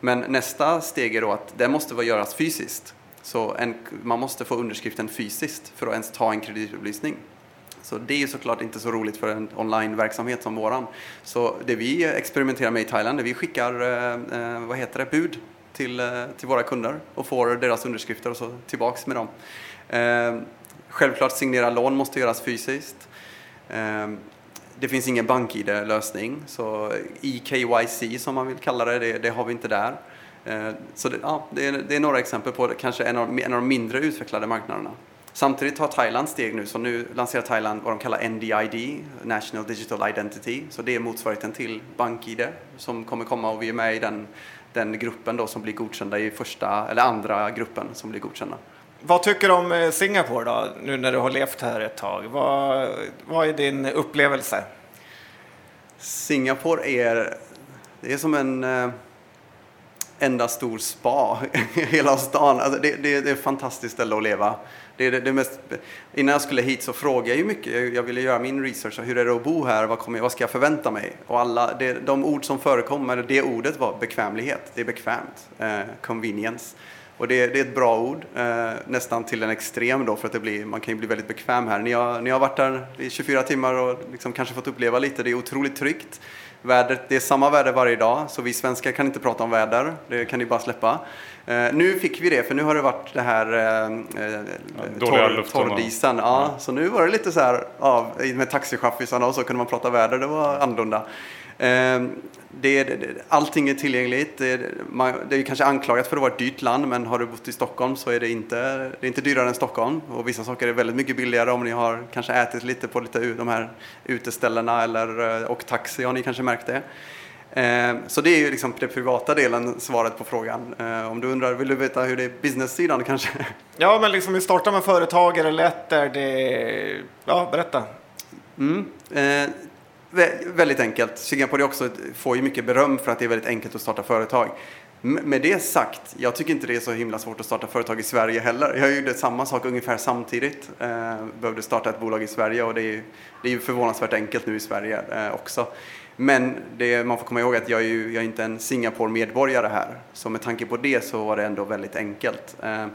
Men nästa steg är då att det måste göras fysiskt. Så en, man måste få underskriften fysiskt för att ens ta en kreditupplysning. Så det är ju såklart inte så roligt för en onlineverksamhet som våran. Så det vi experimenterar med i Thailand är vi skickar, eh, eh, vad heter det, bud till, eh, till våra kunder och får deras underskrifter och så tillbaks med dem. Ehm, självklart signera lån måste göras fysiskt. Ehm, det finns ingen BankID-lösning, så EKYC som man vill kalla det, det, det har vi inte där. Ehm, så det, ja, det, är, det är några exempel på kanske en av, en av de mindre utvecklade marknaderna. Samtidigt tar Thailand steg nu, så nu lanserar Thailand vad de kallar NDID, National Digital Identity. Så det är motsvarigheten till BankID som kommer komma och vi är med i den, den gruppen då som blir godkända i första eller andra gruppen som blir godkända. Vad tycker du om eh, Singapore då, nu när du har levt här ett tag? Vad, vad är din upplevelse? Singapore är, det är som en eh, enda stor spa i hela stan. Alltså det, det, det är ett fantastiskt ställe att leva. Det, det, det mest, innan jag skulle hit så frågade jag ju mycket. Jag ville göra min research. Hur är det att bo här? Vad, kommer, vad ska jag förvänta mig? Och alla, det, de ord som förekommer, det ordet var bekvämlighet. Det är bekvämt. Eh, convenience. Och det, det, är ett bra ord, eh, nästan till en extrem då, för att det blir, man kan ju bli väldigt bekväm här. Ni har, ni har varit där i 24 timmar och liksom kanske fått uppleva lite, det är otroligt tryggt. Vädret, det är samma väder varje dag, så vi svenskar kan inte prata om väder, det kan ni bara släppa. Eh, nu fick vi det, för nu har det varit det här eh, eh torr, torrdisen. Ja, Så nu var det lite så här, ja, med taxichaffisarna och så kunde man prata väder, det var annorlunda. Det, det, allting är tillgängligt. Det, man, det är kanske anklagat för att vara ett dyrt land, men har du bott i Stockholm så är det inte, det är inte dyrare än Stockholm. Och vissa saker är väldigt mycket billigare om ni har kanske ätit lite på lite de här uteställena eller, eh, och taxi har ni kanske märkt det. Eh, så det är ju liksom den privata delen, svaret på frågan. Eh, om du undrar, vill du veta hur det är business-sidan *laughs* kanske? Ja, men liksom vi startar med företag, är det lätt? Är det... Ja, berätta. Mm. Väldigt enkelt. Singapore också, får ju mycket beröm för att det är väldigt enkelt att starta företag. Med det sagt, jag tycker inte det är så himla svårt att starta företag i Sverige heller. Jag gjorde samma sak ungefär samtidigt. Eh, behövde starta ett bolag i Sverige och det är, det är ju förvånansvärt enkelt nu i Sverige eh, också. Men det, man får komma ihåg att jag är, ju, jag är inte en Singapore-medborgare här. Så med tanke på det så var det ändå väldigt enkelt. Eh,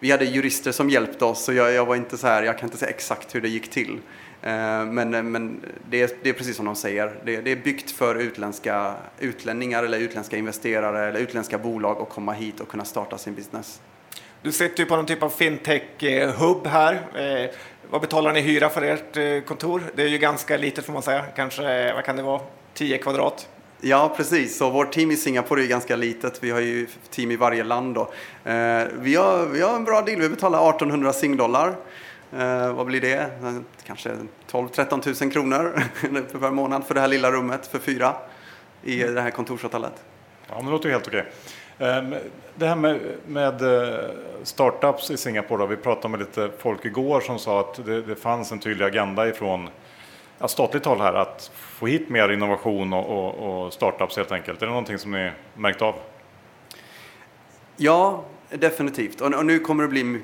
vi hade jurister som hjälpte oss så jag, jag var inte så här, jag kan inte säga exakt hur det gick till. Eh, men, men det, är, det är precis som de säger, det, det, är byggt för utländska utlänningar eller utländska investerare eller utländska bolag att komma hit och kunna starta sin business. Du sitter ju på någon typ av fintech-hubb här. Eh, vad betalar ni hyra för ert eh, kontor? Det är ju ganska litet får man säga, kanske, vad kan det vara, 10 kvadrat? Ja, precis. Så vårt team i Singapore är ganska litet. Vi har ju team i varje land. Då. vi, har, vi har en bra deal. Vi betalar 1800 singdollar. Eh, vad blir det? Kanske 12-13 000 kronor *laughs* per månad för det här lilla rummet för fyra i det här kontorshotellet. Ja, men det låter helt okej. Ehm, det här med, med eh, startups i Singapore, då, vi pratade med lite folk igår som sa att det, det fanns en tydlig agenda ifrån ja, statligt håll här att få hit mer innovation och, och, och startups helt enkelt. Är det någonting som ni märkt av? Ja, Definitivt. Och, nu kommer det bli,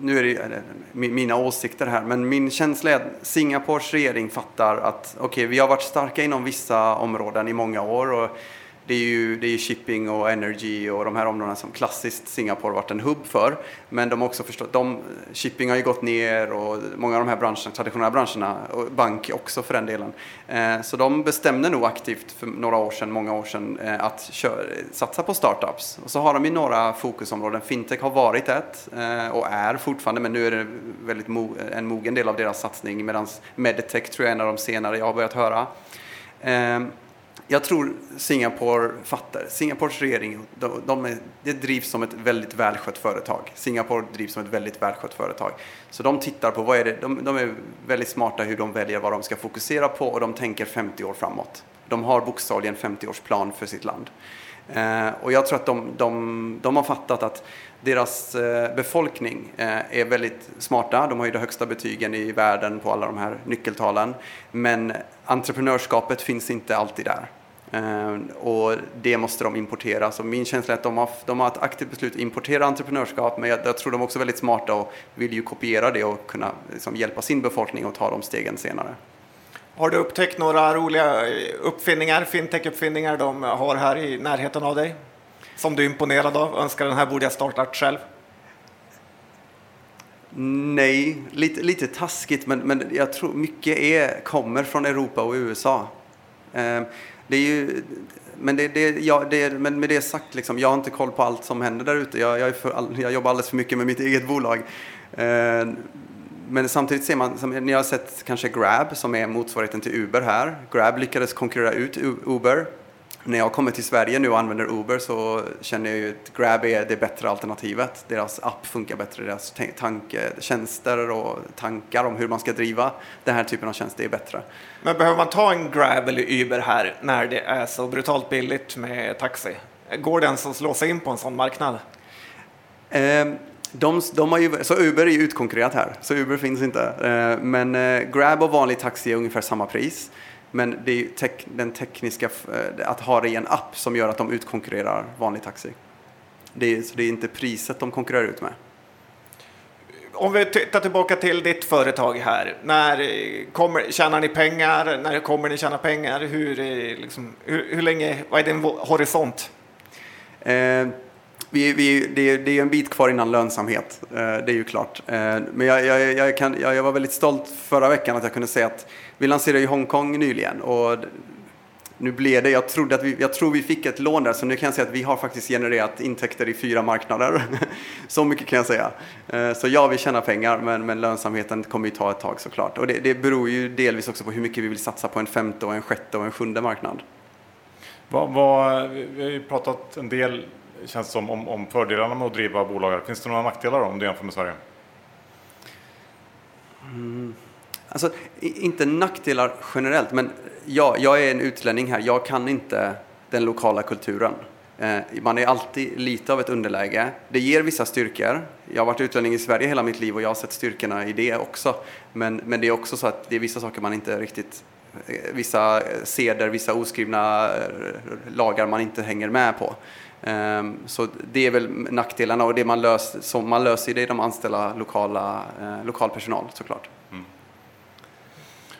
nu är det mina åsikter här, men min känsla är att Singapores regering fattar att okej, okay, vi har varit starka inom vissa områden i många år och det är ju det är shipping och energy och de här områdena som klassiskt Singapore varit en hubb för. Men de har också förstått, de, shipping har ju gått ner och många av de här branscherna, traditionella branscherna, och bank också för den delen. Eh, så de bestämde nog aktivt för några år sedan, många år sedan, eh, att köra, satsa på startups. Och så har de ju några fokusområden. Fintech har varit ett eh, och är fortfarande, men nu är det väldigt mo en mogen del av deras satsning medan medtech tror jag är en av de senare jag har börjat höra eh, jag tror Singapore fattar. Singapores regering, de, de är, det drivs som ett väldigt välskött företag. Singapore drivs som ett väldigt välskött företag. Så de tittar på vad är det, de, de är väldigt smarta hur de väljer vad de ska fokusera på och de tänker 50 år framåt. De har bokstavligen 50-årsplan för sitt land. Eh, och jag tror att de, de, de har fattat att deras eh, befolkning eh, är väldigt smarta. De har ju de högsta betygen i världen på alla de här nyckeltalen. Men entreprenörskapet finns inte alltid där. Uh, och det måste de importera. Så min känsla är att de har, de har ett aktivt beslut att importera entreprenörskap, men jag, jag tror de är också väldigt smarta och vill ju kopiera det och kunna liksom, hjälpa sin befolkning att ta de stegen senare. Har du upptäckt några roliga uppfinningar, fintech-uppfinningar de har här i närheten av dig? Som du är imponerad av? Önskar den här borde jag startat själv? Nej, lite, lite taskigt, men, men jag tror mycket är, kommer från Europa och USA. Eh, det är ju, men, det, det, ja, det, men med det sagt, liksom, jag har inte koll på allt som händer där ute. Jag, jag, jag, jobbar alldeles för mycket med mitt eget bolag. Eh, men samtidigt ser man, som, ni har sett kanske Grab som är motsvarigheten till Uber här. Grab lyckades konkurrera ut Uber när jag kommer till Sverige nu och använder Uber så känner jag ju att Grab är det bättre alternativet. Deras app funkar bättre, deras tjänster och tankar om hur man ska driva den här typen av tjänster är bättre. Men behöver man ta en Grab eller Uber här när det är så brutalt billigt med taxi? Går det ens att slå sig in på en sån marknad? Um, De, de har ju, så Uber är ju utkonkurrerat här, så Uber finns inte. Eh, men eh, Grab och vanlig taxi är ungefär samma pris. Men det är tek, den tekniska, eh, att ha det i en app som gör att de utkonkurrerar vanlig taxi. Det är, så det är inte priset de konkurrerar ut med. Om vi tittar tillbaka till ditt företag här. När kommer, tjänar ni pengar? När kommer ni tjäna pengar? Hur, liksom, hur, hur länge, vad är din horisont? Eh, vi, vi, det, det, är en bit kvar innan lönsamhet, eh, det är ju klart. Eh, men jag, jag, jag, kan, jag, var väldigt stolt förra veckan att jag kunde säga att vi lanserade i Hongkong nyligen och nu blev det, jag, trodde att vi, jag tror vi fick ett lån där, så nu kan jag säga att vi har faktiskt genererat intäkter i fyra marknader. *laughs* så mycket kan jag säga. Eh, så ja, vi tjänar pengar, men, men lönsamheten kommer ju ta ett tag såklart. Och det, det beror ju delvis också på hur mycket vi vill satsa på en femte, och en sjätte och en sjunde marknad. Vad, vad, vi har ju pratat en del, känns som, om, om fördelarna med att driva bolag. Finns det några nackdelar då, om du jämför med Sverige? Mm. Alltså, inte nackdelar generellt, men ja, jag är en utlänning här. Jag kan inte den lokala kulturen. Eh, man är alltid lite av ett underläge. Det ger vissa styrkor. Jag har varit utlänning i Sverige hela mitt liv och jag har sett styrkorna i det också. Men, men det är också så att det är vissa saker man inte riktigt eh, vissa seder, vissa oskrivna eh, lagar man inte hänger med på. Ehm, så det är väl nackdelarna och det man, lös, som man löser det är de anställa lokala, lokal personal såklart. Mm.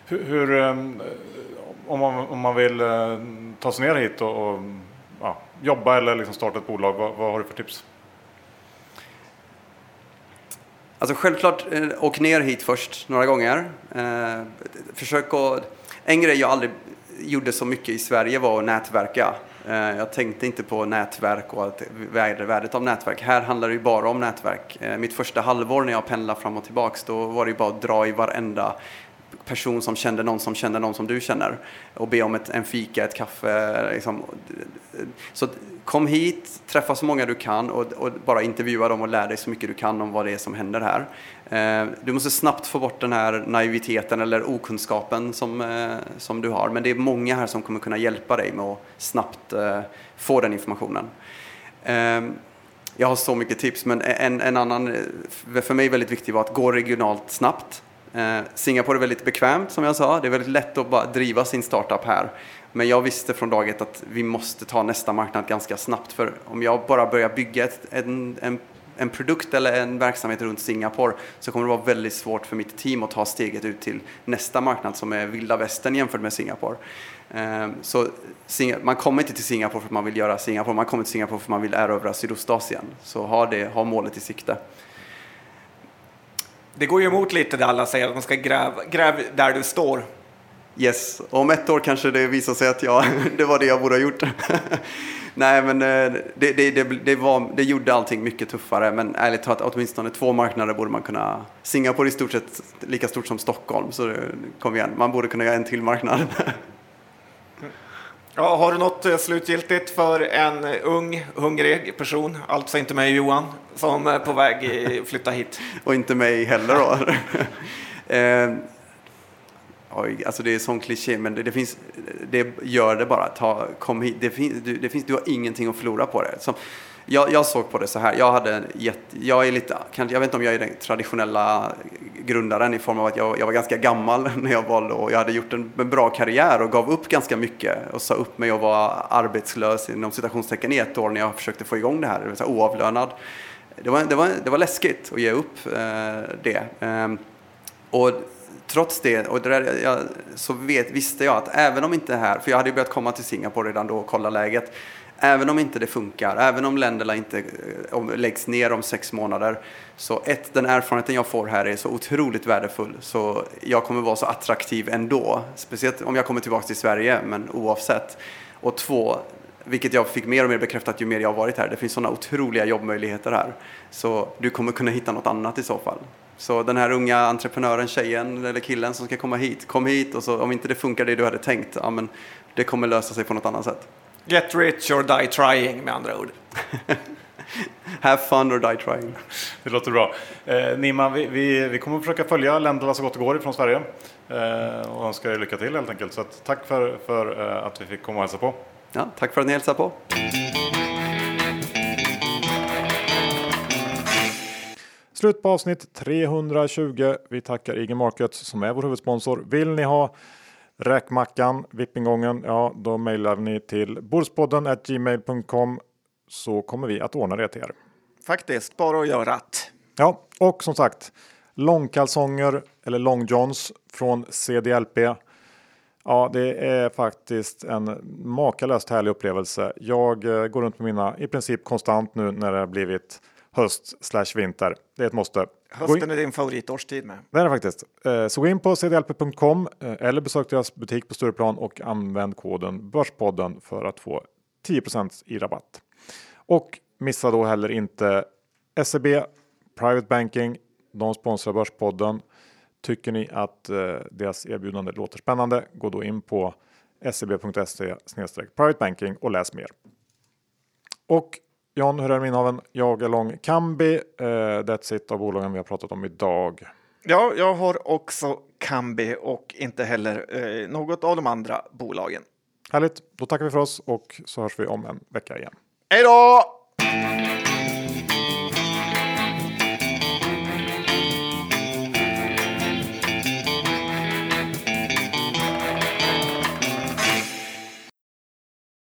Hur, hur, ehm, om, man, om man vill eh, ta sig ner hit och, och ja, jobba eller liksom starta ett bolag, vad, vad har du för tips? Alltså självklart, eh, åk ner hit först några gånger. Eh, försök att... En grej jag aldrig gjorde så mycket i Sverige var att nätverka. Eh, jag tänkte inte på nätverk och att värdet av nätverk. Här handlar det ju bara om nätverk. Eh, mitt första halvår när jag pendlade fram och tillbaks, då var det ju bara att dra i varenda person som kände någon som kände någon som du känner och be om ett, en fika, ett kaffe. Liksom. Så kom hit, träffa så många du kan och, och, bara intervjua dem och lär dig så mycket du kan om vad det är som händer här. Eh, du måste snabbt få bort den här naiviteten eller okunskapen som, eh, som du har. Men det är många här som kommer kunna hjälpa dig med att snabbt eh, få den informationen. Jag har så mycket tips, men en, en annan, för mig väldigt viktig var att gå regionalt snabbt. Singapore är väldigt bekvämt som jag sa. Det är väldigt lätt att bara driva sin startup här. Men jag visste från dag ett att vi måste ta nästa marknad ganska snabbt. För om jag bara börjar bygga ett, en, en, en produkt eller en verksamhet runt Singapore så kommer det vara väldigt svårt för mitt team att ta steget ut till nästa marknad som är vilda västern jämfört med Singapore. Eh, så man kommer inte till Singapore för att man vill göra Singapore, man kommer till Singapore för att man vill erövra Sydostasien. Så ha, det, ha målet i sikte. Det går ju emot lite det alla säger, att man ska gräva gräv där du står. Yes, om ett år kanske det visar sig att ja, *laughs* det var det jag borde ha gjort. *laughs* Nej, men eh, det, det, det, det, var, det gjorde allting mycket tuffare. Men ärligt talat, åtminstone två marknader borde man kunna... Singapore är i stort sett lika stort som Stockholm, så kom igen, man borde kunna göra en till marknad. Ja, har du något eh, slutgiltigt för en ung, hungrig person, alltså inte mig Johan, som är på väg att flytta hit? Och inte mig heller då. *laughs* oj, alltså det är sån kliché, men det, det, finns, det gör det bara. Ta, kom hit. Det finns, du, det finns, du har ingenting att förlora på det. Som, jag, jag, såg på det så här. Jag, hade gett, jag, är lite, jag vet inte om jag är den traditionella grundaren i form av att jag, jag var ganska gammal *laughs* när jag valde och jag hade gjort en, en, bra karriär och gav upp ganska mycket och sa upp mig och var arbetslös inom citationstecken i ett år när jag försökte få igång det här, det här oavlönad. Det var, det var, det var läskigt att ge upp eh, det. Eh, och trots det, och det där, jag, så vet, visste jag att även om inte det här, för jag hade ju börjat komma till Singapore redan då och kolla läget, Även om inte det funkar, även om länderna inte eh, om, läggs ner om sex månader. Så ett, den erfarenheten jag får här är så otroligt värdefull. Så jag kommer vara så attraktiv ändå. Speciellt om jag kommer tillbaka till Sverige, men oavsett. Och två, vilket jag fick mer och mer bekräftat ju mer jag har varit här. Det finns sådana otroliga jobbmöjligheter här. Så du kommer kunna hitta något annat i så fall. Så den här unga entreprenören, tjejen eller killen som ska komma hit, kom hit och så om inte det funkar det du hade tänkt, ja men det kommer lösa sig på något annat sätt. Get rich or die trying med andra ord. *laughs* Have fun or die trying. Det låter bra. Eh, Nima, vi, vi, vi kommer att försöka följa länderna så gott det går ifrån Sverige eh, och önskar er lycka till helt enkelt. Så att, tack för, för eh, att vi fick komma och hälsa på. Ja, tack för att ni hälsade på. Slut på avsnitt 320. Vi tackar IG Markets som är vår huvudsponsor. Vill ni ha räkmackan, vippingången, ja då mejlar ni till borspodden gmail.com så kommer vi att ordna det till er. Faktiskt, bara att göra. Ja, och som sagt långkalsonger eller långjohns från CDLP. Ja, det är faktiskt en makalöst härlig upplevelse. Jag eh, går runt med mina i princip konstant nu när det har blivit höst slash vinter. Det är ett måste. Hösten är din favoritårstid med. det är det faktiskt. Eh, Så gå in på cdlp.com eh, eller besök deras butik på Stureplan och använd koden Börspodden för att få 10 i rabatt. Och missa då heller inte SEB Private Banking. De sponsrar Börspodden. Tycker ni att eh, deras erbjudande låter spännande, gå då in på seb.se private banking och läs mer. Och John, hur är det med innehaven? Jag är lång Kambi. Eh, that's it av bolagen vi har pratat om idag. Ja, jag har också Kambi och inte heller eh, något av de andra bolagen. Härligt, då tackar vi för oss och så hörs vi om en vecka igen. Hej då!